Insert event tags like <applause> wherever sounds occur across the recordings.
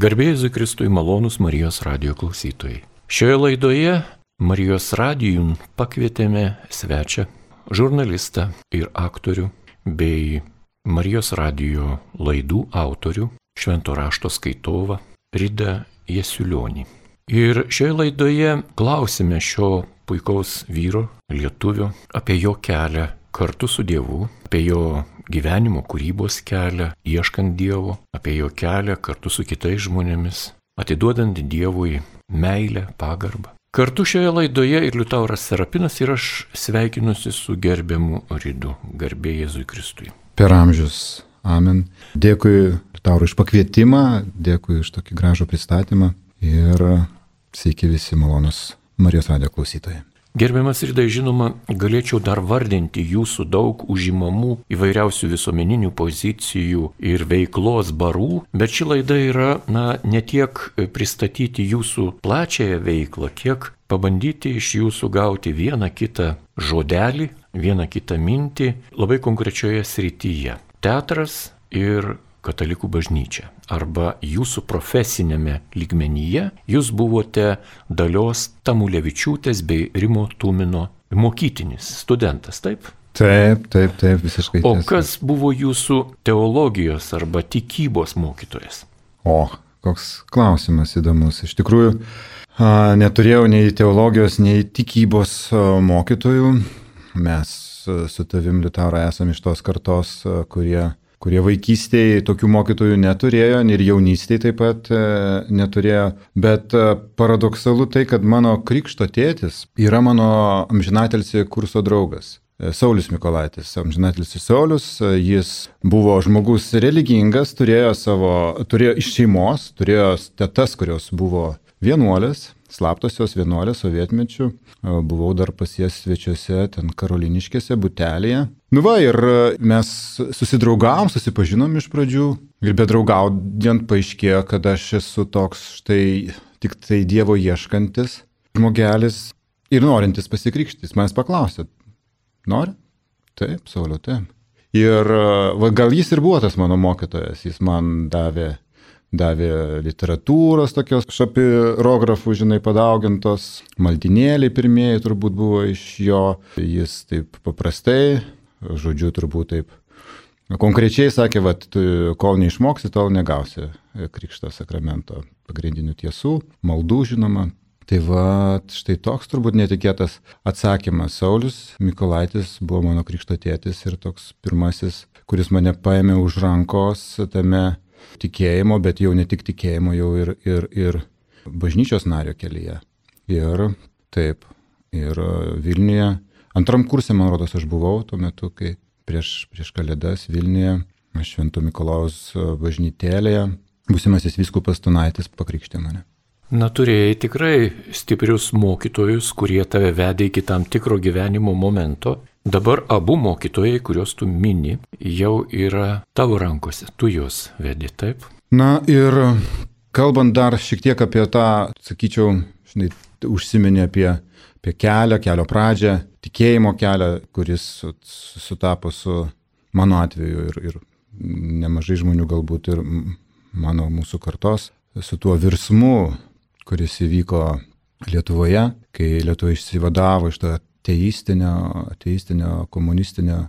Garbėjai Kristui malonus Marijos radio klausytojai. Šioje laidoje Marijos radijun pakvietėme svečią, žurnalistą ir aktorių bei Marijos radio laidų autorių, švento rašto skaitovą Rida Jesiulionį. Ir šioje laidoje klausime šio puikaus vyro, lietuvio, apie jo kelią kartu su Dievu, apie jo gyvenimo kūrybos kelią, ieškant Dievo, apie jo kelią kartu su kitais žmonėmis, atiduodant Dievui meilę, pagarbą. Kartu šioje laidoje ir Liutauras Serapinas ir aš sveikinusi su gerbiamu Rydu, garbė Jėzui Kristui. Per amžius. Amen. Dėkui Liutaurui iš pakvietimą, dėkui iš tokį gražų pristatymą ir sveiki visi malonus Marijos radio klausytojai. Gerbiamas Rydai, žinoma, galėčiau dar vardinti jūsų daug užimamų įvairiausių visuomeninių pozicijų ir veiklos barų, bet ši laida yra, na, ne tiek pristatyti jūsų plačiąją veiklą, kiek pabandyti iš jūsų gauti vieną kitą žodelį, vieną kitą mintį labai konkrečioje srityje. Teatras ir katalikų bažnyčia arba jūsų profesinėme lygmenyje jūs buvote dalios Tamulevičiūtės bei Rimo Tumino mokytinis studentas, taip? Taip, taip, taip, visiškai. O kas buvo jūsų teologijos arba tikybos mokytojas? O, koks klausimas įdomus. Iš tikrųjų, neturėjau nei teologijos, nei tikybos mokytojų. Mes su tavim, Liutaura, esame iš tos kartos, kurie kurie vaikystėje tokių mokytojų neturėjo ir jaunystėje taip pat e, neturėjo. Bet e, paradoksalu tai, kad mano krikšto tėtis yra mano amžinatelsi kurso draugas. E, Saulis Mikolaitis, amžinatelis Saulis, jis buvo žmogus religingas, turėjo savo, turėjo iš šeimos, turėjo tetas, kurios buvo vienuolės, slaptosios vienuolės sovietmečių. Buvau dar pas jas svečiuose, ten karoliniškėse, butelėje. Nu va, ir mes susidraugavom, susipažinom iš pradžių. Ir bedraugaujant paaiškėjo, kad aš esu toks štai tik tai Dievo ieškantis žmogelis ir norintis pasikrikštis. Manęs paklausė, nori? Taip, Sauliau, taip. Ir va, gal jis ir buvo tas mano mokytojas, jis man davė davė literatūros tokios šapirografų, žinai, padaugintos, maldinėliai pirmieji turbūt buvo iš jo, jis taip paprastai, žodžiu, turbūt taip. Konkrečiai sakė, kad kol neišmoksi, tol negausi Krikšto sakramento pagrindinių tiesų, maldų žinoma. Tai va, štai toks turbūt netikėtas atsakymas. Saulis Mikolaitis buvo mano krikšto tėtis ir toks pirmasis, kuris mane paėmė už rankos tame tikėjimo, bet jau ne tik tikėjimo, jau ir, ir, ir bažnyčios nario kelyje. Ir taip, ir Vilniuje, antram kursė, man rodos, aš buvau tuo metu, kai prieš, prieš kalėdas Vilniuje, Švento Mikolaus bažnytėlėje, būsimasis viskupas Tunaitis pakrikštė mane. Na, turėjai tikrai stiprius mokytojus, kurie tave vedė iki tam tikro gyvenimo momento Dabar abu mokytojai, kuriuos tu mini, jau yra tavo rankose, tu juos vedi, taip? Na ir kalbant dar šiek tiek apie tą, sakyčiau, žinai, užsiminė apie, apie kelią, kelio pradžią, tikėjimo kelią, kuris sutapo su mano atveju ir, ir nemažai žmonių galbūt ir mano mūsų kartos, su tuo virsmu, kuris įvyko Lietuvoje, kai Lietuva išsivadavo iš to teistinio, teistinio komunistinio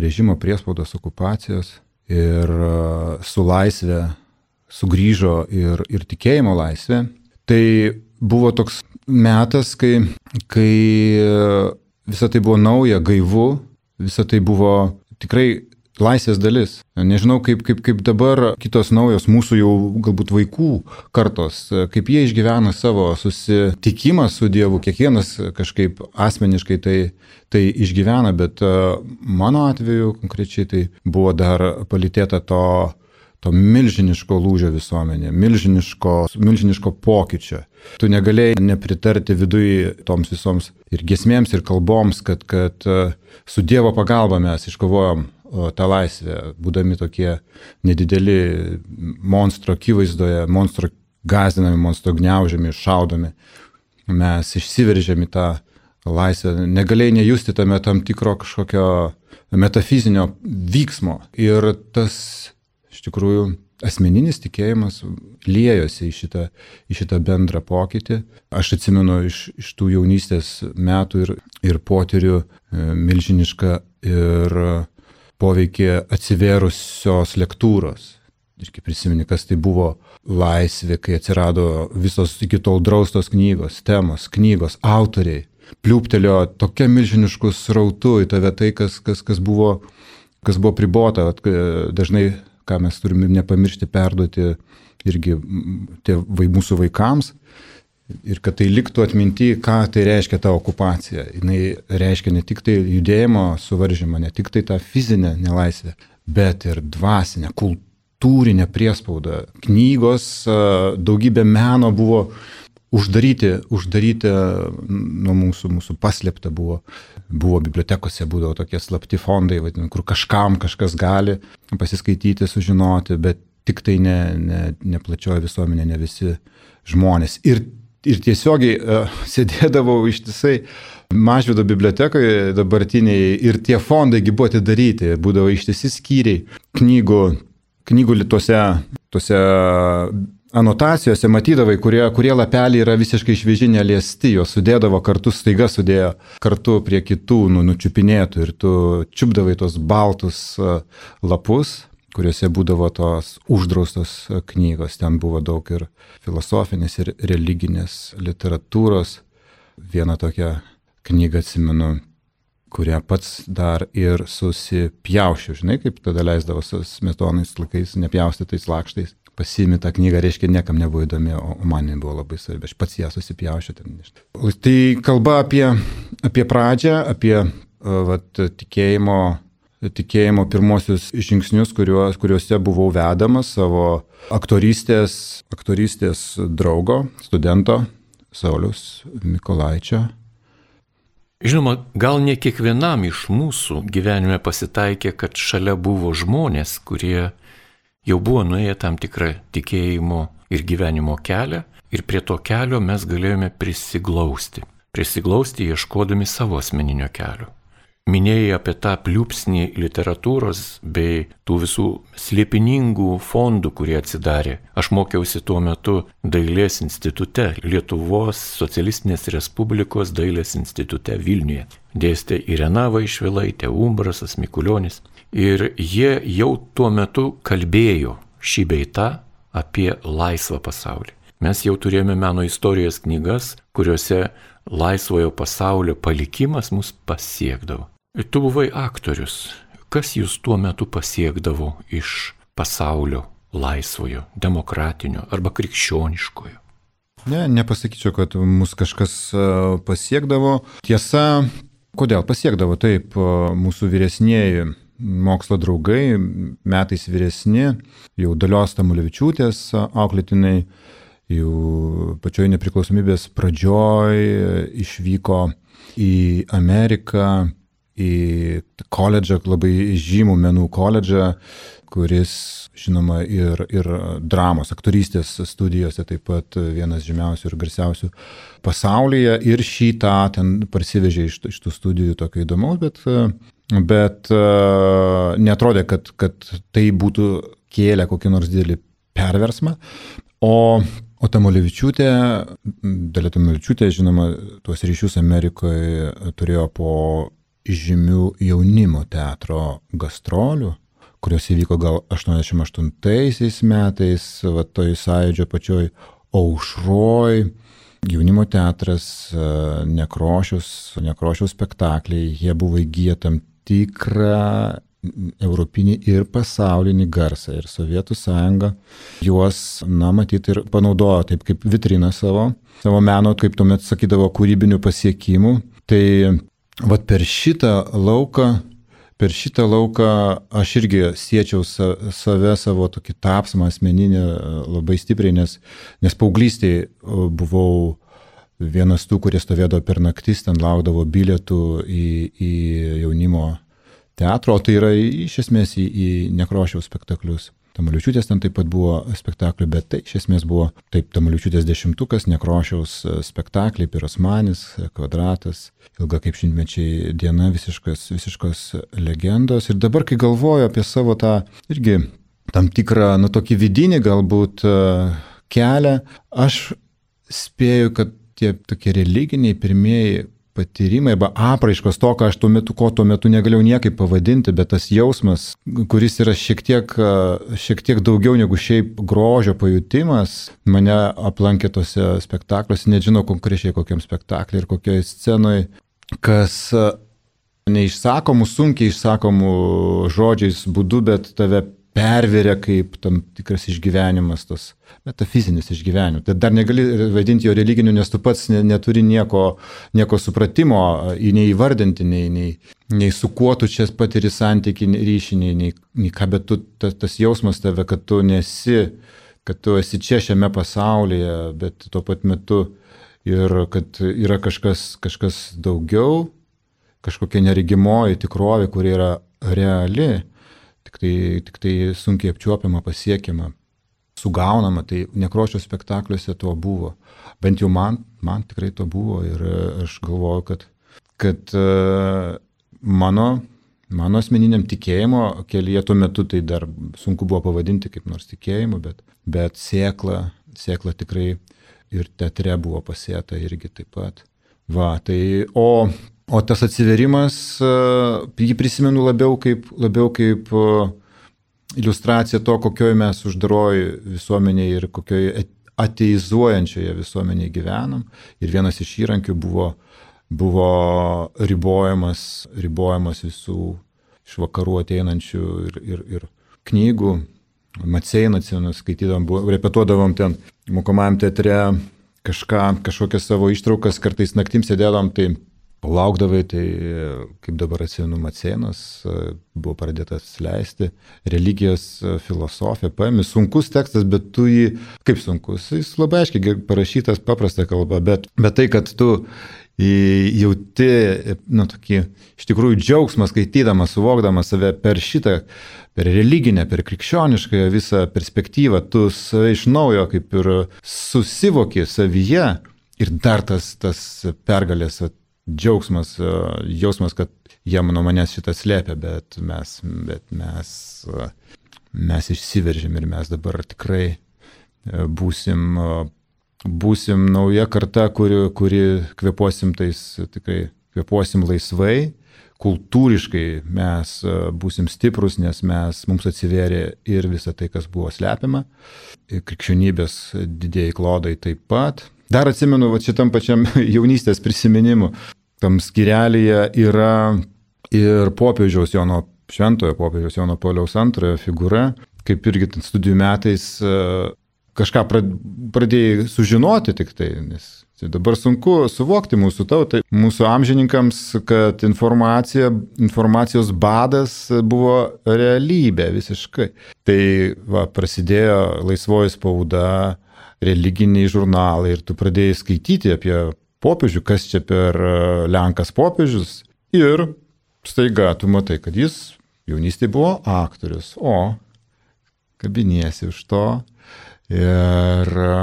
režimo priespaudos okupacijos ir e, su laisvė sugrįžo ir, ir tikėjimo laisvė. Tai buvo toks metas, kai, kai visa tai buvo nauja, gaivu, visa tai buvo tikrai laisvės dalis. Nežinau, kaip, kaip, kaip dabar kitos naujos mūsų jau galbūt vaikų kartos, kaip jie išgyvena savo susitikimą su Dievu, kiekvienas kažkaip asmeniškai tai, tai išgyvena, bet e, mano atveju konkrečiai tai buvo dar palitėta to to milžiniško lūžio visuomenė, milžiniško, milžiniško pokyčio. Tu negalėjai nepritarti viduje toms visoms ir gesmėms, ir kalboms, kad, kad e, su Dievo pagalba mes iškovojom tą laisvę, būdami tokie nedideli monstro akivaizdoje, monstro gazdinami, monstro gniaužiami, šaudomi, mes išsiveržėm į tą laisvę, negalėjai nejusti tame tam tikro kažkokio metafizinio vyksmo. Ir tas iš tikrųjų asmeninis tikėjimas liejosi į šitą, į šitą bendrą pokytį. Aš atsimenu iš, iš tų jaunystės metų ir, ir potyrių e, milžinišką ir poveikį atsiverusios lektūros. Irgi prisimeni, kas tai buvo laisvė, kai atsirado visos iki tol draustos knygos, temos, knygos, autoriai. Pliūptelio tokia milžiniškų srautų į tave tai, kas, kas, kas, buvo, kas buvo pribota. Dažnai ką mes turime nepamiršti perduoti irgi tie, mūsų vaikams. Ir kad tai liktų atminti, ką tai reiškia ta okupacija. Jis reiškia ne tik tai judėjimo suvaržymą, ne tik tai tą fizinę nelaisvę, bet ir dvasinę, kultūrinę priespaudą. Knygos, daugybė meno buvo uždaryti, uždaryti nuo mūsų, mūsų paslėpta buvo. Buvo bibliotekose, būdavo tokie slapti fondai, vadin, kur kažkam kažkas gali pasiskaityti, sužinoti, bet tik tai ne, ne, ne plačioji visuomenė, ne visi žmonės. Ir, ir tiesiogiai uh, sėdėdavau ištisai Mažvido bibliotekoje dabartiniai ir tie fondai buvo atidaryti, būdavo ištisi skyriai knygų, knygų tuose, tuose anotacijose matydavai, kurie, kurie lapeliai yra visiškai švieži neliesti, juos sudėdavo kartu, staiga sudėjo kartu prie kitų nu, nučiupinėtų ir tu čiupdavai tos baltus lapus, kuriuose būdavo tos uždraustos knygos. Ten buvo daug ir filosofinės, ir religinės literatūros. Vieną tokią knygą atsimenu, kurią pats dar ir susipjaušiu, žinai, kaip tada leisdavo su smetonais laikais, nepjaustytais lakštais pasiimi tą knygą, reiškia, niekam nebuvo įdomi, o man buvo labai svarbi. Aš pats ją susipjaušiu ten. Tai kalba apie, apie pradžią, apie vat, tikėjimo, tikėjimo pirmosius žingsnius, kuriuos, kuriuose buvau vedamas savo aktorystės, aktorystės draugo, studento Saulius Mikolaičio. Žinoma, gal ne kiekvienam iš mūsų gyvenime pasitaikė, kad šalia buvo žmonės, kurie jau buvo nuėję tam tikrą tikėjimo ir gyvenimo kelią ir prie to kelio mes galėjome prisiglausti. Prisiglausti ieškodami savo asmeninio kelio. Minėjai apie tą pliūpsnį literatūros bei tų visų slėpiningų fondų, kurie atsidarė. Aš mokiausi tuo metu Dailės institute, Lietuvos socialistinės Respublikos Dailės institute Vilniuje. Dėstė Irena Vaišvilaitė, Umbrasas Mikulionis. Ir jie jau tuo metu kalbėjo šį beitą apie laisvą pasaulį. Mes jau turėjome meno istorijos knygas, kuriuose laisvojo pasaulio palikimas mus pasiekdavo. Tu buvai aktorius. Kas jūs tuo metu pasiekdavo iš pasaulio laisvojo, demokratinio arba krikščioniškojo? Ne, nepasakyčiau, kad mus kažkas e, pasiekdavo. Tiesa, kodėl pasiekdavo taip mūsų vyresnėji mokslo draugai, metais vyresni, jau dalios Tamulevičiūtės auklėtinai, jau pačioj nepriklausomybės pradžioj išvyko į Ameriką, į koledžą, labai žymų menų koledžą, kuris, žinoma, ir, ir dramos, aktorystės studijose taip pat vienas žymiausių ir garsiausių pasaulyje. Ir šitą ten parsivežė iš, iš tų studijų tokio įdomaus, bet bet uh, netrodė, kad, kad tai būtų kėlę kokį nors didelį perversmą. O, o Tamulevičiūtė, Dalė Tamulevičiūtė, žinoma, tuos ryšius Amerikoje turėjo po žymių jaunimo teatro gastrolių, kurios įvyko gal 88 metais, va toj sąjūdžio pačioj aušroj. Jaunimo teatras, nekrošius, nekrošiaus spektakliai, jie buvo įgyję tam tikrą europinį ir pasaulinį garsą. Ir Sovietų sąjunga juos, na, matyti ir panaudojo taip kaip vitriną savo, savo meno, kaip tuomet sakydavo, kūrybinių pasiekimų. Tai vad per šitą lauką, per šitą lauką aš irgi siečiau save, savo tokį tapsmą asmeninį labai stipriai, nes, nes paauglystėje buvau vienas tų, kurie stovėdavo per naktis, ten laukdavo bilietų į, į jaunimo teatro, tai yra iš esmės į, į nekrošiaus spektaklius. Tamaliučiūtės ten taip pat buvo spektaklių, bet tai iš esmės buvo taip Tamaliučiūtės dešimtukas, nekrošiaus spektakliai, pirosmanis, kvadratas, ilga kaip šimtmečiai diena, visiškas, visiškos legendos. Ir dabar, kai galvoju apie savo tą irgi tam tikrą, nu, tokį vidinį galbūt e, kelią. Aš spėju, kad tie tokie religiniai pirmieji patyrimai arba apraiškos to, ką aš tuo metu, ko tuo metu negalėjau niekaip pavadinti, bet tas jausmas, kuris yra šiek tiek, šiek tiek daugiau negu šiaip grožio pajutimas, mane aplankė tose spektakliuose, nežinau konkrečiai kokiam spektakliui ir kokioje scenoje, kas neišsakomų, sunkiai išsakomų žodžiais būdu, bet tave perveria kaip tam tikras išgyvenimas, tas metafizinis išgyvenimas. Tai dar negali vadinti jo religiniu, nes tu pats neturi nieko, nieko supratimo, nei įvardinti, nei, nei, nei su kuo tu čia patiri santyki ryšį, nei, nei, nei ką, bet tu, tas, tas jausmas tave, kad tu nesi, kad tu esi čia šiame pasaulyje, bet tuo pat metu ir kad yra kažkas, kažkas daugiau, kažkokia neregimoji tikrovė, kuri yra reali tik tai, tik tai sunkiai apčiuopiama, pasiekiama, sugaunama, tai nekrošio spektakliuose to buvo. Bent jau man, man tikrai to buvo ir aš galvoju, kad, kad e, mano, mano asmeniniam tikėjimo kelyje tuo metu tai dar sunku buvo pavadinti kaip nors tikėjimu, bet, bet sėkla, sėkla tikrai ir teatre buvo pasėta irgi taip pat. Va, tai, o O tas atsiverimas, e, jį prisimenu labiau kaip, labiau kaip e, iliustracija to, kokioje mes uždaroji visuomenėje ir kokioje ateizuojančioje visuomenėje gyvenam. Ir vienas iš įrankių buvo, buvo ribojamas, ribojamas visų iš vakarų ateinančių ir, ir, ir knygų. Matseiną atsimenu, skaitydavom, repetuodavom ten mokomajam teatre kažką, kažkokias savo ištraukas, kartais naktim sėdėdavom, tai laukdavai, tai kaip dabar atsimenu Macienas, buvo pradėtas leisti, religijos filosofija, paėmė, sunkus tekstas, bet tu jį, kaip sunkus, jis labai aiškiai parašytas, paprasta kalba, bet, bet tai, kad tu jauti, nu, tokį, iš tikrųjų džiaugsmą skaitydamas, suvokdamas save per šitą, per religinę, per krikščionišką visą perspektyvą, tu iš naujo kaip ir susivoki savyje. Ir dar tas, tas pergalės džiaugsmas, e, jausmas, kad jie nuo manęs šitą slėpia, bet mes, bet mes, e, mes išsiveržėm ir mes dabar tikrai e, būsim, būsim nauja karta, kuri, kuri kvepuosim tais, tikrai kvepuosim laisvai, kultūriškai mes būsim stiprus, nes mes, mums atsiverė ir visa tai, kas buvo slepiama. Krikščionybės didėjai klodai taip pat. Dar atsimenu, va šitam pačiam <laughs> jaunystės prisiminimu, tam skirelėje yra ir popiežiaus Jono, šventojo popiežiaus Jono Pauliaus antrojo figūra, kaip irgi studijų metais e, kažką pradėjai sužinoti tik tai, nes tai dabar sunku suvokti mūsų tautai, mūsų amžininkams, kad informacija, informacijos badas buvo realybė visiškai. Tai va, prasidėjo laisvoji spauda, religiniai žurnalai ir tu pradėjai skaityti apie popiežių, kas čia per e, Lenkas popiežius. Ir staiga tu matai, kad jis jaunystėje buvo aktorius, o kabiniesi už to ir e,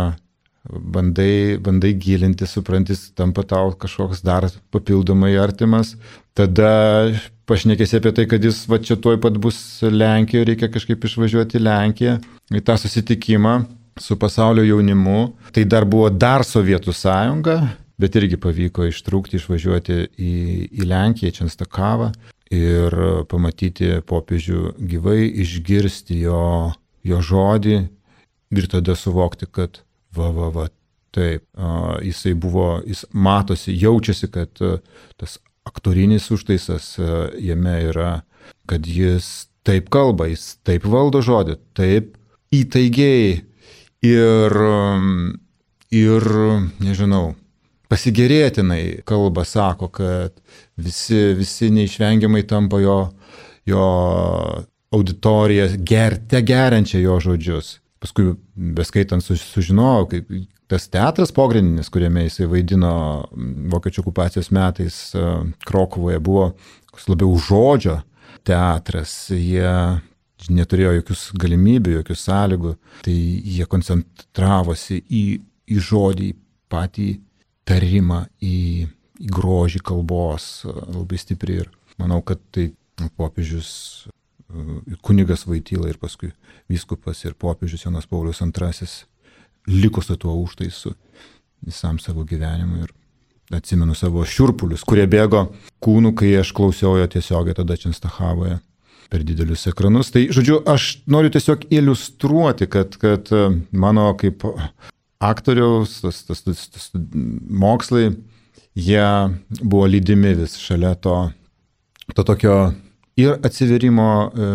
bandai, bandai gilinti, suprantis, tampa tau kažkoks dar papildomai artimas, tada pašnekėsi apie tai, kad jis va čia tuoj pat bus Lenkijoje, reikia kažkaip išvažiuoti į Lenkiją, į tą susitikimą su pasaulio jaunimu. Tai dar buvo dar Sovietų sąjunga, bet irgi pavyko ištrūkti, išvažiuoti į, į Lenkiją, Čenstakavą ir pamatyti popiežių gyvai, išgirsti jo, jo žodį ir tada suvokti, kad va, va, va, taip, jisai buvo, jis matosi, jaučiasi, kad tas aktorinis užtaisas jame yra, kad jis taip kalba, jis taip valdo žodį, taip įtaigiai ir, ir nežinau, pasigėrėtinai kalba sako, kad visi, visi neišvengiamai tampa jo, jo auditorija gerte geriančia jo žodžius. Paskui, beskaitant, sužinojau, kaip tas teatras pogrindinis, kuriame jisai vaidino vokiečių okupacijos metais Krokuvoje, buvo labiau žodžio teatras. Jie neturėjo jokius galimybių, jokių sąlygų, tai jie koncentravosi į, į žodį, patį tarimą, į, į grožį kalbos labai stipriai. Ir manau, kad tai popiežius kunigas Vaityla ir paskui vyskupas ir popiežius Jonas Paulius II liko su tuo užtaisu visam savo gyvenimui ir atsimenu savo šiurpulius, kurie bėgo kūnų, kai aš klausiau jo tiesiogiai tada Čenstachavoje per didelius ekranus. Tai, žodžiu, aš noriu tiesiog iliustruoti, kad, kad mano kaip aktoriaus tas, tas, tas, tas mokslai, jie buvo lydimi vis šalia to, to tokio ir atsiverimo e,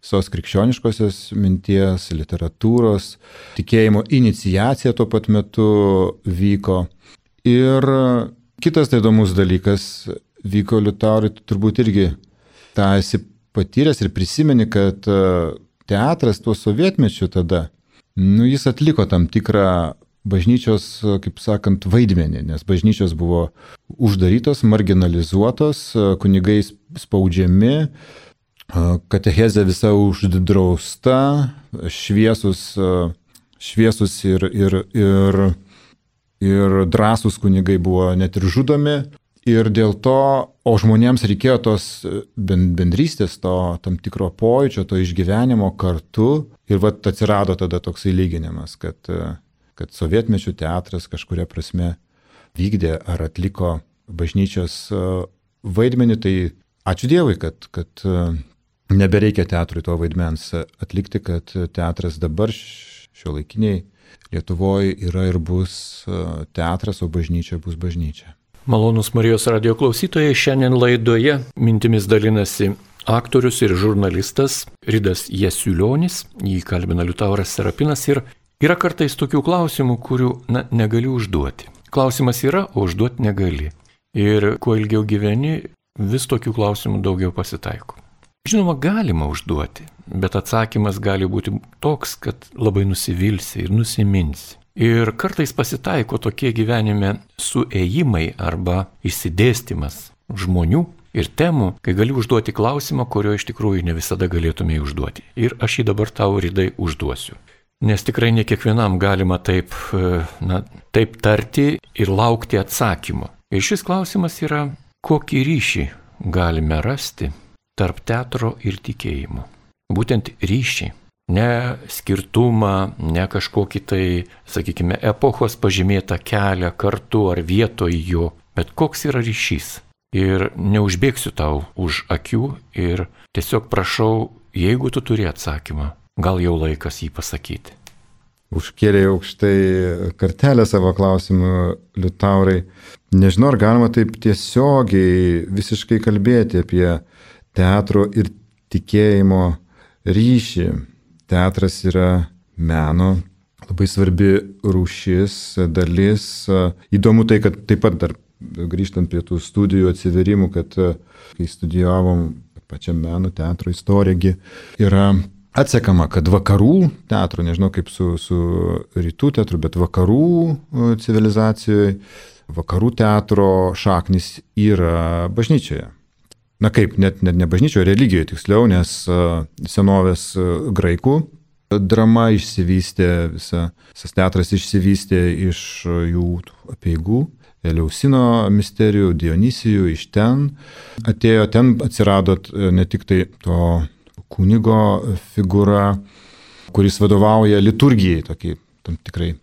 visos krikščioniškosios minties, literatūros, tikėjimo inicijacija tuo pat metu vyko. Ir kitas tai įdomus dalykas vyko Liutaurai, turbūt irgi tą esi patyręs ir prisimeni, kad e, teatras tuo sovietmečiu tada, nu, jis atliko tam tikrą bažnyčios, kaip sakant, vaidmenį, nes bažnyčios buvo uždarytos, marginalizuotos, kunigai spaudžiami, katechezė visa uždrausta, šviesus, šviesus ir, ir, ir, ir drąsūs kunigai buvo net ir žudomi. Ir dėl to, o žmonėms reikėjo tos bendrystės, to tam tikro pojūčio, to išgyvenimo kartu. Ir vat atsirado tada toksai lyginimas, kad kad sovietmečių teatras kažkuria prasme vykdė ar atliko bažnyčios e, vaidmenį, tai ačiū Dievui, kad, kad e, nebereikia teatrui to vaidmens atlikti, kad teatras dabar šio laikiniai Lietuvoje yra ir bus e, teatras, o bažnyčia bus bažnyčia. Malonus Marijos radio klausytojai, šiandien laidoje mintimis dalinasi aktorius ir žurnalistas Ridas Jasiulionis, jį kalbina Liutauras Serapinas ir Yra kartais tokių klausimų, kurių na, negali užduoti. Klausimas yra, o užduoti negali. Ir kuo ilgiau gyveni, vis tokių klausimų daugiau pasitaiko. Žinoma, galima užduoti, bet atsakymas gali būti toks, kad labai nusivilsi ir nusiminsi. Ir kartais pasitaiko tokie gyvenime suėjimai arba išsidėstymas žmonių ir temų, kai gali užduoti klausimą, kurio iš tikrųjų ne visada galėtumai užduoti. Ir aš jį dabar tau rydai užduosiu. Nes tikrai ne kiekvienam galima taip, na, taip tarti ir laukti atsakymo. Ir šis klausimas yra, kokį ryšį galime rasti tarp teatro ir tikėjimo. Būtent ryšį. Ne skirtumą, ne kažkokį tai, sakykime, epochos pažymėtą kelią kartu ar vietoj jo, bet koks yra ryšys. Ir neužbėgsiu tau už akių ir tiesiog prašau, jeigu tu turi atsakymą, gal jau laikas jį pasakyti. Užkėlė aukštai kartelę savo klausimų, Liutaurai. Nežinau, ar galima taip tiesiogiai visiškai kalbėti apie teatro ir tikėjimo ryšį. Teatras yra meno labai svarbi rūšis, dalis. Įdomu tai, kad taip pat dar grįžtant prie tų studijų atsiverimų, kad kai studijavom pačiam meno teatro istoriją, yra atsekama, kad vakarų teatrų, nežinau kaip su, su rytų teatru, bet vakarų e, civilizacijoje, vakarų teatro šaknis yra bažnyčioje. Na kaip, net, net ne bažnyčioje, religijoje tiksliau, nes e, senovės e, graikų drama išsivystė, visa, visas teatras išsivystė iš jų apieigų. Eliausino misterijų, Dionysijų iš ten atėjo, ten atsirado ne tik tai to kunigo figūra, kuris vadovauja liturgijai, tokį tam tikrai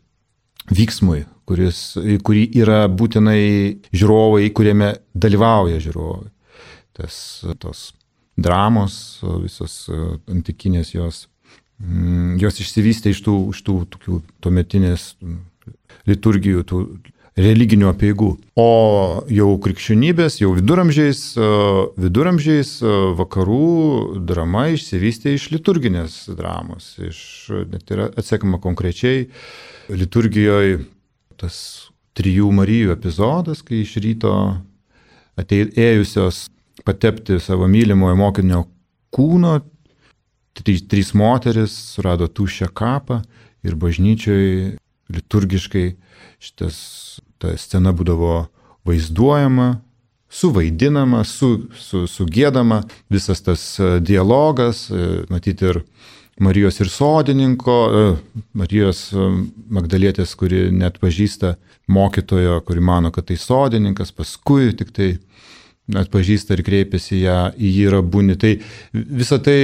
vyksmui, kuris, kurį yra būtinai žiūrovai, kuriame dalyvauja žiūrovai. Tas, tos dramos, visos antikinės jos, mm, jos išsivystė iš tų, iš tų tokių tuometinės liturgijų, tų religinių apieigų. O jau krikščionybės, jau viduramžiais, e, viduramžiais e, vakarų drama išsivystė iš liturginės dramos. Iš, net yra atsekama konkrečiai liturgijoje tas trijų Marijų epizodas, kai iš ryto atėjusios patepti savo mylimojo mokinio kūno, trys, trys moteris surado tuščią kapą ir bažnyčioj liturgiškai šitas ta scena būdavo vaizduojama, suvaidinama, su, su, sugėdama, visas tas e, dialogas, e, matyti ir Marijos ir sodininko, e, Marijos Magdalietės, kuri net pažįsta mokytojo, kuri mano, kad tai sodininkas, paskui tik tai atpažįsta ir kreipiasi ją, į jį yra būni. Tai visą tai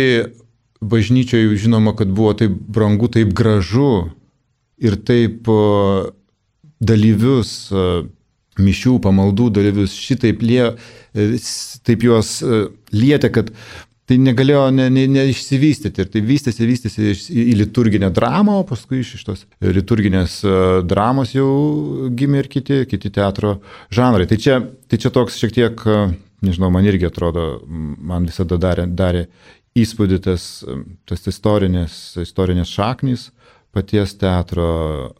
bažnyčioje žinoma, kad buvo taip brangu, taip gražu ir taip dalyvius, mišių, pamaldų dalyvius šitaip lie, taip juos lietė, kad tai negalėjo neišsivystyti. Ne, ne ir tai vystėsi, vystėsi į, į liturginę dramą, o paskui iš tos liturginės dramos jau gimė ir kiti, kiti teatro žanrai. Tai čia, tai čia toks šiek tiek, nežinau, man irgi atrodo, man visada darė, darė įspūdį tas, tas istorinės, istorinės šaknys paties teatro.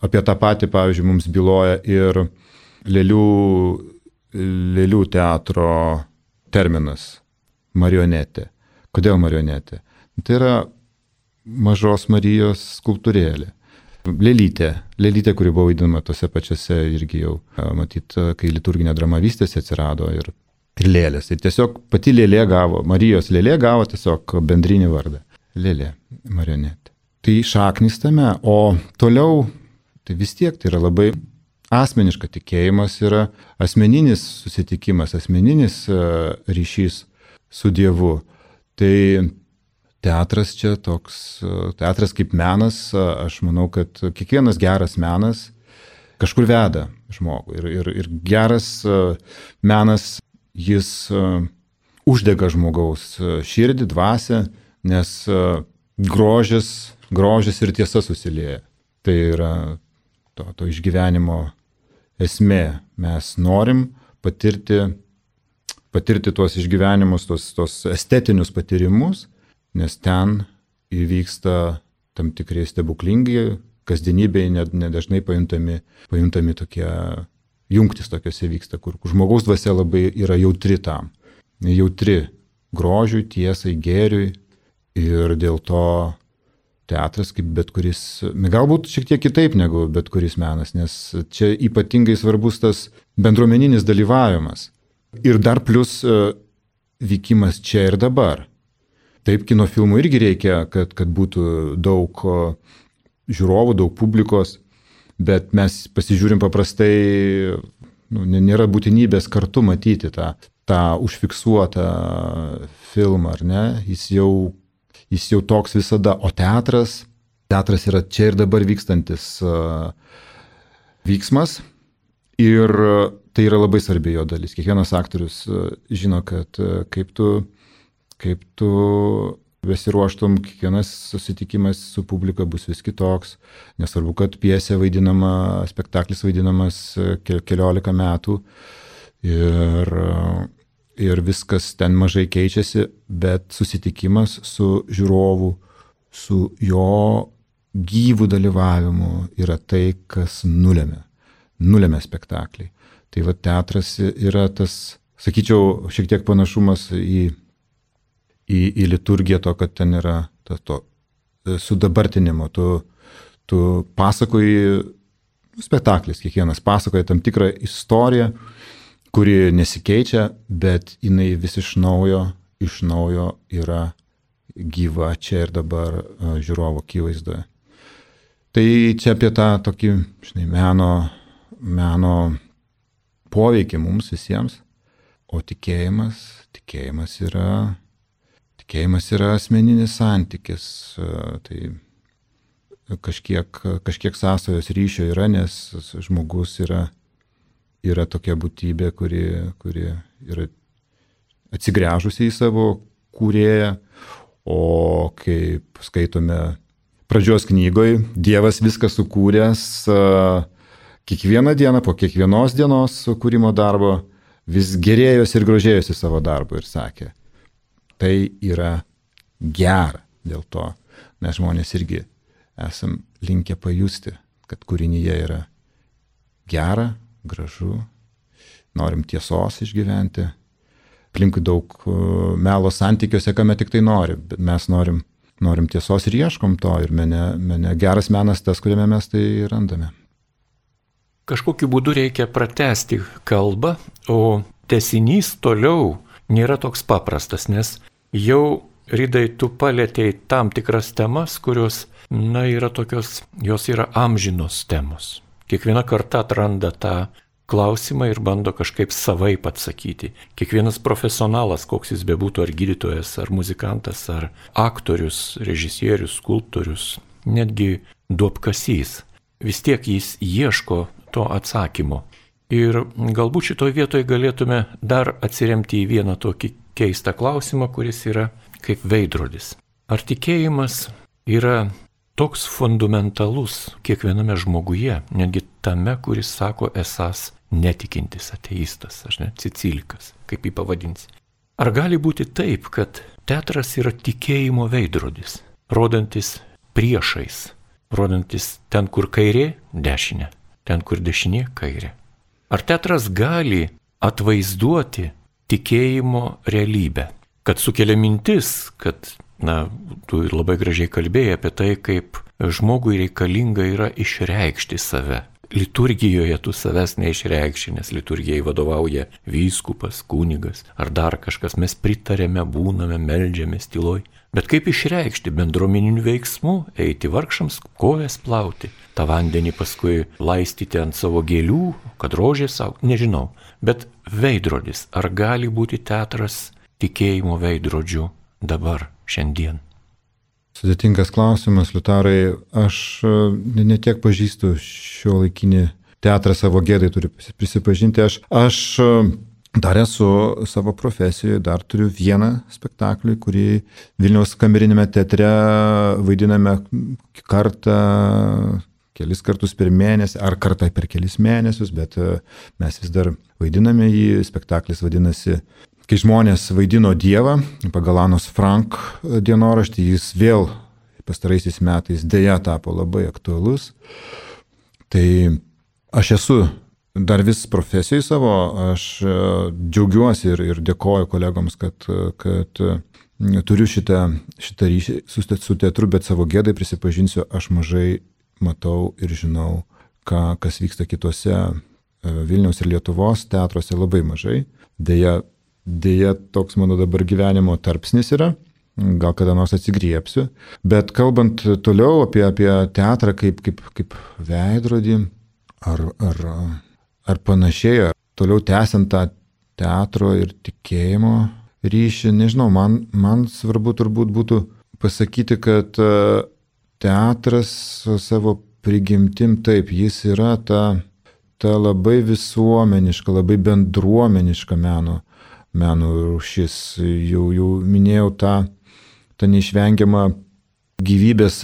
Apie tą patį, pavyzdžiui, mums byloja ir lėlių, lėlių teatro terminas - marionetė. Kodėl marionetė? Tai yra mažos Marijos skulptūrėlė. Lėlytė, lėlytė, kuri buvo vaidinama tose pačiose irgi jau, matyt, kai liturginė drama vystėsi atsirado ir ir lėlės. Ir tiesiog pati lėlė gavo, Marijos lėlė gavo tiesiog bendrinį vardą. Lėlė, marionetė. Tai šaknis tame, o toliau, tai vis tiek tai yra labai asmeniška tikėjimas, yra asmeninis susitikimas, asmeninis ryšys su Dievu. Tai teatras čia toks, e, teatras kaip menas, e, aš manau, kad kiekvienas geras menas kažkur veda žmogų. Ir, ir, ir geras menas jis e, uždega žmogaus e, širdį, dvasę, nes e, grožis, grožis ir tiesa susilieja. Tai yra to, to išgyvenimo esmė. Mes norim patirti, patirti tuos išgyvenimus, tuos, tuos estetinius patyrimus, nes ten įvyksta tam tikrai stebuklingi, kasdienybėje nedažnai pajuntami, pajuntami tokie jungtis tokiuose vyksta, kur žmogaus dvasia labai yra jautri tam. Jautri grožiui, tiesai, gėriui ir dėl to teatras kaip bet kuris, galbūt šiek tiek kitaip negu bet kuris menas, nes čia ypatingai svarbus tas bendruomeninis dalyvavimas. Ir dar plus e, vykimas čia ir dabar. Taip, kino filmų irgi reikia, kad, kad būtų daug žiūrovų, daug publikos, bet mes pasižiūrim paprastai, nu, nėra būtinybės kartu matyti tą, tą užfiksuotą filmą, ar ne? Jis jau, jis jau toks visada, o teatras, teatras yra čia ir dabar vykstantis uh, vyksmas ir tai yra labai svarbi jo dalis. Kiekvienas aktorius uh, žino, kad uh, kaip tu, kaip tu besiruoštum, kiekvienas susitikimas su publika bus vis kitoks. Nesvarbu, kad piesė vaidinama, spektaklis vaidinamas e, keliolika metų ir, ir viskas ten mažai keičiasi, bet susitikimas su žiūrovu, su jo gyvų dalyvavimu yra tai, kas nulėmė. Nulėmė spektaklį. Tai va teatras yra tas, sakyčiau, šiek tiek panašumas į į, į liturgiją to, kad ten yra to, to e, sudabartinimo. Tu, tu pasakoji, spektaklis kiekvienas pasakoja tam tikrą istoriją, kuri nesikeičia, bet jinai vis iš naujo, iš naujo yra gyva čia ir dabar e, žiūrovo akivaizdoje. Tai čia apie tą tokį, žinai, meno, meno poveikį mums visiems, o tikėjimas, tikėjimas yra Tikėjimas yra asmeninis santykis, e, tai kažkiek, kažkiek sąsajos ryšio yra, nes žmogus yra, yra tokia būtybė, kuri, kuri yra atsigręžusi į savo kūrėją, o kaip skaitome pradžios knygoje, Dievas viską sukūręs, e, kiekvieną dieną, po kiekvienos dienos kūrimo darbo, vis gerėjosi ir grožėjosi savo darbu ir sakė, tai yra gera dėl to. Mes žmonės irgi esam linkę pajusti, kad kūrinyje yra gera, gražu, norim tiesos išgyventi. Aplinkui daug e, melo santykiuose, kame tik tai nori, bet mes norim, norim tiesos ir ieškom to ir mene, mene geras menas tas, kuriame mes tai randame. Kažkokiu būdu reikia pratesti kalbą, o tesinys toliau nėra toks paprastas, nes jau Rydai tu palėtėjai tam tikras temas, kurios, na, yra tokios, jos yra amžinos temos. Kiekviena karta atranda tą klausimą ir bando kažkaip savaip atsakyti. Kiekvienas profesionalas, koks jis bebūtų, ar gydytojas, ar muzikantas, ar aktorius, režisierius, skulptorius, netgi duopkasys, vis tiek jis ieško to atsakymo. Ir galbūt šitoje vietoje galėtume dar atsiremti į vieną tokį keistą klausimą, kuris yra kaip veidrodis. Ar tikėjimas yra toks fundamentalus kiekviename žmoguje, netgi tame, kuris sako esas netikintis ateistas, aš ne, Cicilikas, kaip jį pavadinsi. Ar gali būti taip, kad teatras yra tikėjimo veidrodis, rodantis priešais, rodantis ten, kur kairė, dešinė, ten, kur dešinė, kairė. Ar teatras gali atvaizduoti tikėjimo realybę? Kad sukelia mintis, kad, na, tu labai gražiai kalbėjai apie tai, kaip žmogui reikalinga yra išreikšti save. Liturgijoje tu savęs neišreikšti, nes liturgijai vadovauja vyskupas, kunigas ar dar kažkas, mes pritarėme, būname, melžiamės tyloj. Bet kaip išreikšti bendruomeninių veiksmų, eiti vargšams, kojas plauti, tą vandenį paskui laistyti ant savo gėlių, kad rožė savo, nežinau. Bet veidrodis, ar gali būti teatras tikėjimo veidrodžiu dabar, šiandien? Sudėtingas klausimas, Liutarai, aš e, netiek pažįstu šio laikinį teatrą savo gėdai, turiu prisipažinti, aš, aš Dar esu savo profesijoje, dar turiu vieną spektaklį, kurį Vilniaus kamerinėme teatre vaidiname kartą, kelis kartus per mėnesį, ar kartą per kelis mėnesius, bet e, mes vis dar vaidiname jį. Spektaklis vadinasi Kai žmonės vaidino Dievą, pagal Anos Frank dienoraštį, jis vėl pastaraisiais metais dėja tapo labai aktualus. Tai aš esu dar vis profesijai savo, aš e, džiaugiuosi ir, ir dėkoju kolegoms, kad, kad e, turiu šitą, šitą ryšį su, su teatru, bet savo gėdai prisipažinsiu, aš mažai matau ir žinau, ką, kas vyksta kitose e, Vilniaus ir Lietuvos teatruose labai mažai. Deja, deja, toks mano dabar gyvenimo tarpsnis yra gal kada nors atsigriepsiu. Bet kalbant toliau apie, apie teatrą kaip, kaip, kaip veidrodį ar, ar ar panašiai, ar toliau tęsiant tą teatro ir tikėjimo ryšį, nežinau, man, man svarbu turbūt būtų pasakyti, kad e, teatras savo prigimtim taip, jis yra ta, ta labai visuomeniška, labai bendruomeniška meno, meno rūšis. Jau, jau minėjau tą, tą neišvengiamą gyvybės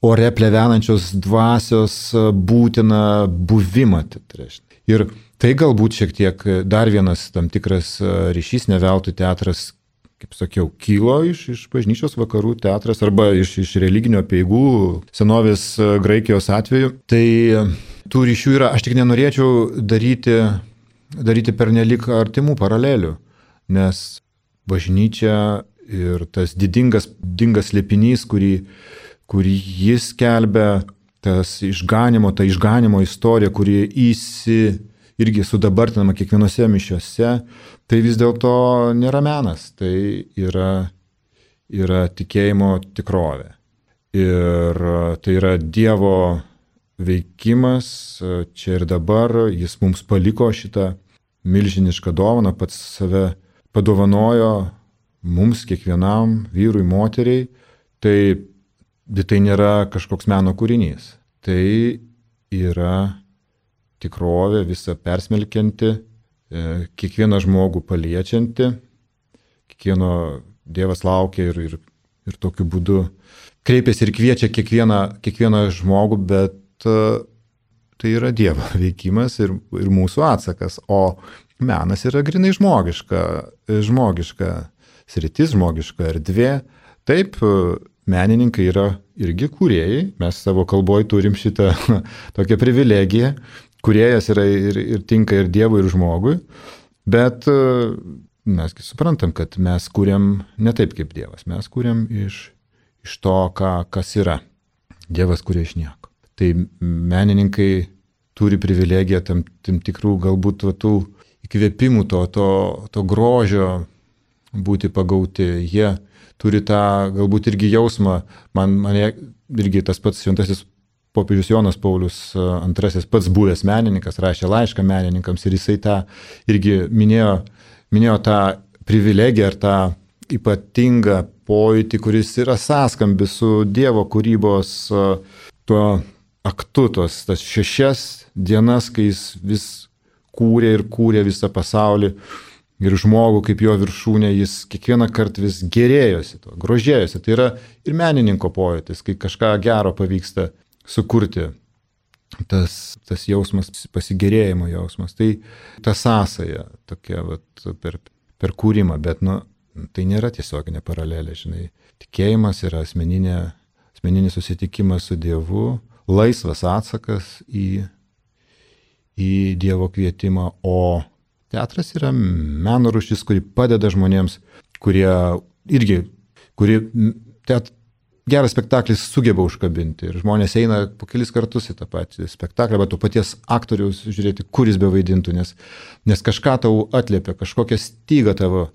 ore plevenančios dvasios e, būtiną buvimą teatre. Ir tai galbūt šiek tiek dar vienas tam tikras e, ryšys, ne veltui teatras, kaip sakiau, kilo iš, iš bažnyčios vakarų teatras arba iš, iš religinio peigų senovės e, Graikijos atveju. Tai tų ryšių yra, aš tik nenorėčiau daryti, daryti pernelik artimų paralelių, nes bažnyčia ir tas didingas, didingas lėpinys, kurį kurį jis kelbia, tas išganimo, ta išganimo istorija, kuri įsi irgi sudabartinama kiekvienose mišiuose, tai vis dėlto nėra menas, tai yra, yra tikėjimo tikrovė. Ir tai yra Dievo veikimas čia ir dabar, jis mums paliko šitą milžinišką dovaną, pats save padovanojo mums, kiekvienam vyrui, moteriai. Tai tai nėra kažkoks meno kūrinys. Tai yra tikrovė visą persmelkianti, e, kiekvieną žmogų paliečianti, kiekvieno Dievas laukia ir, ir, ir tokiu būdu kreipiasi ir kviečia kiekvieną, kiekvieną žmogų, bet e, tai yra Dievo <laughs> veikimas ir, ir mūsų atsakas. O menas yra grinai žmogiška, žmogiška sritis, žmogiška erdvė. Taip, menininkai yra irgi kūrėjai, mes savo kalboje turim šitą <laughs> tokią privilegiją, kūrėjas yra ir, ir tinka ir Dievui, ir žmogui, bet e, mesgi suprantam, kad mes kūrėm ne taip kaip Dievas, mes kūrėm iš, iš to, ką, kas yra. Dievas kūrė iš nieko. Tai menininkai turi privilegiją tam, tam tikrų galbūt tų įkvėpimų, to, to, to grožio būti pagauti. Jie turi tą galbūt irgi jausmą, man, mane irgi tas pats šventasis popiežius Jonas Paulius II pats buvęs menininkas, rašė laišką menininkams ir jisai tą irgi minėjo, minėjo tą privilegiją ar tą ypatingą pojūtį, kuris yra sąskambis su Dievo kūrybos tuo aktu, tos tas šešias dienas, kai jis vis kūrė ir kūrė visą pasaulį ir žmogų kaip jo viršūnė, jis kiekvieną kartą vis gerėjosi, to, grožėjosi. Tai yra ir menininko pojūtis, kai kažką gero pavyksta sukurti. Tas, tas jausmas, pasigėrėjimo jausmas. Tai ta sąsaja tokia vat, per, per kūrimą, bet nu, tai nėra tiesioginė paralelė, žinai. Tikėjimas yra asmeninė, asmeninis susitikimas su Dievu, laisvas atsakas į, į Dievo kvietimą, o Teatras yra meno rušis, kuri padeda žmonėms, kurie irgi, kuri teat, geras spektaklis sugeba užkabinti. Ir žmonės eina po kelis kartus į tą patį spektaklį, bet to paties aktoriaus žiūrėti, kuris be vaidintų, nes, nes kažką tau atliepia, kažkokią stygą tavo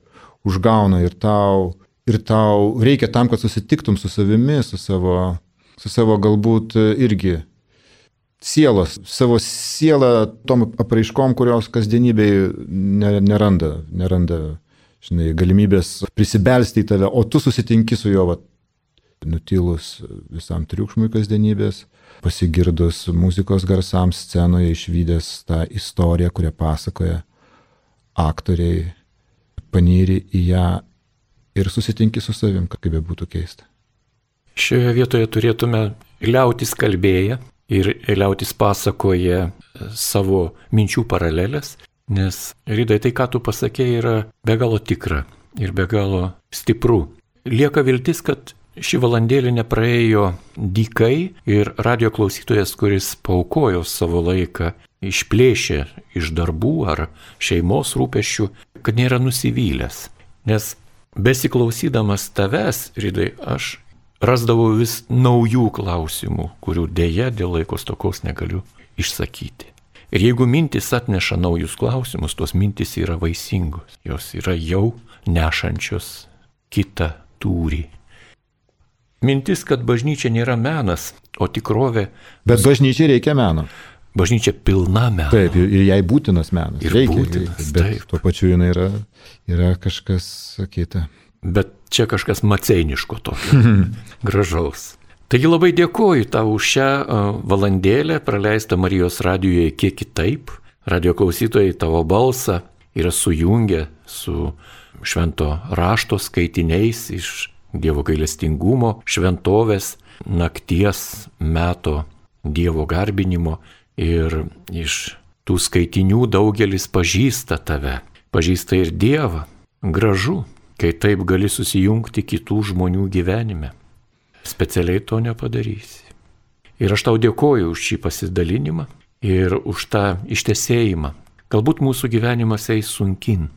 užgauna ir tau, ir tau reikia tam, kad susitiktum su savimi, su savo, su savo galbūt irgi sielos, savo sielą tom apraiškom, kurios kasdienybėje neranda, neranda žinai, galimybės prisibelsti į tave, o tu susitinki su juo, va, nutilus visam triukšmui kasdienybės, pasigirdus muzikos garsams scenoje, išvykęs tą istoriją, kurią pasakoja aktoriai, panyri į ją ir susitinki su savim, kaip be būtų keista. Šioje vietoje turėtume liautis kalbėję ir liautis pasakoja savo minčių paralelės, nes rydai tai, ką tu pasakėjai, yra be galo tikra ir be galo stipru. Lieka viltis, kad ši valandėlė nepraėjo dykai ir radio klausytojas, kuris paukojo savo laiką, išplėšė iš darbų ar šeimos rūpešių, kad nėra nusivylęs. Nes besiklausydamas tavęs, rydai, aš rasdavau vis naujų klausimų, kurių dėja dėl laiko stokos negaliu išsakyti. Ir jeigu mintis atneša naujus klausimus, tos mintis yra vaisingos, jos yra jau nešančios kitą tūrį. Mintis, kad bažnyčia nėra menas, o tikrovė. Bet bažnyčiai reikia meno. Bažnyčia pilna meno. Taip, ir jai būtinas menas. Ir reikia, būtinas, reikia, bet taip. tuo pačiu jinai yra, yra kažkas kita. Bet čia kažkas maceiniško tokio, gražaus. Taigi labai dėkoju tau už šią valandėlę praleistą Marijos radijoje kiek kitaip. Radio klausytojai tavo balsą yra sujungę su švento rašto skaitiniais iš Dievo gailestingumo, šventovės, nakties meto Dievo garbinimo ir iš tų skaitinių daugelis pažįsta tave, pažįsta ir Dievą. Gražu, kai taip gali susijungti kitų žmonių gyvenime. Specialiai to nepadarysi. Ir aš tau dėkoju už šį pasidalinimą ir už tą ištesėjimą. Galbūt mūsų gyvenimas eis sunkin.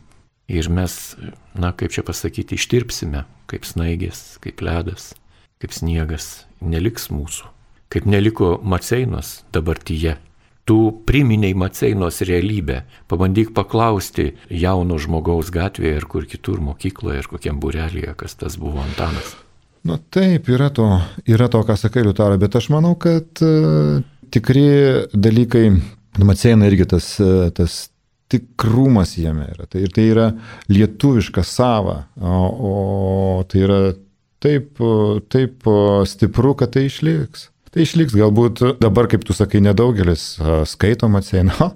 Ir mes, na kaip čia pasakyti, ištirpsime, kaip snaigės, kaip ledas, kaip sniegas, neliks mūsų. Kaip neliko Maceinos dabartyje. Tu priminiai Maceinos realybę, pabandyk paklausti jauno žmogaus gatvėje ir kur kitur mokykloje ir kokiam burelėje, kas tas buvo Antanas. Na taip, yra to, yra to, ką sakai, Liutaro, bet aš manau, kad uh, tikri dalykai, Maceina irgi tas, uh, tas tikrumas jame yra. Tai, ir tai yra lietuviška sava, o, o tai yra taip, taip stipru, kad tai išliks. Tai išliks galbūt dabar, kaip tu sakai, nedaugelis skaito Maceiną,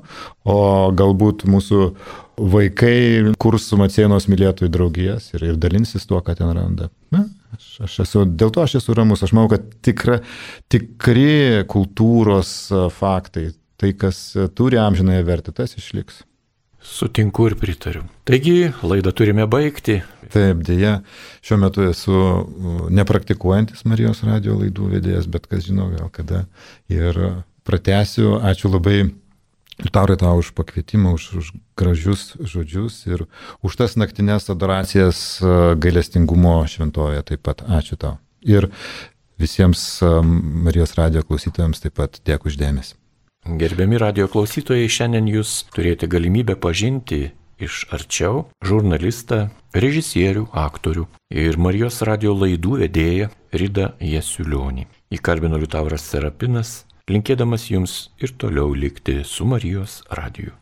o galbūt mūsų vaikai kurs Maceinos mylėtojų draugijas ir, ir dalinsis tuo, ką ten randa. Na, aš, aš esu, dėl to aš esu ramus. Aš manau, kad tikra, tikri kultūros faktai, tai kas turi amžinąją vertę, tas išliks. Sutinku ir pritariu. Taigi, laidą turime baigti. Taip, dėja, šiuo metu esu nepraktikuojantis Marijos radio laidų vedėjas, bet kas žino, gal kada. Ir pratęsiu, ačiū labai Liutaurai tau už pakvietimą, už, už gražius žodžius ir už tas naktinės adoracijas gailestingumo šventoje taip pat. Ačiū tau. Ir visiems Marijos radio klausytojams taip pat dėkui uždėmesi. Gerbiami radio klausytojai, šiandien jūs turėjote galimybę pažinti iš arčiau žurnalistą, režisierių, aktorių ir Marijos radio laidų vedėją Rida Jesiulionį. Įkalbino Liutauras Serapinas, linkėdamas jums ir toliau likti su Marijos radiju.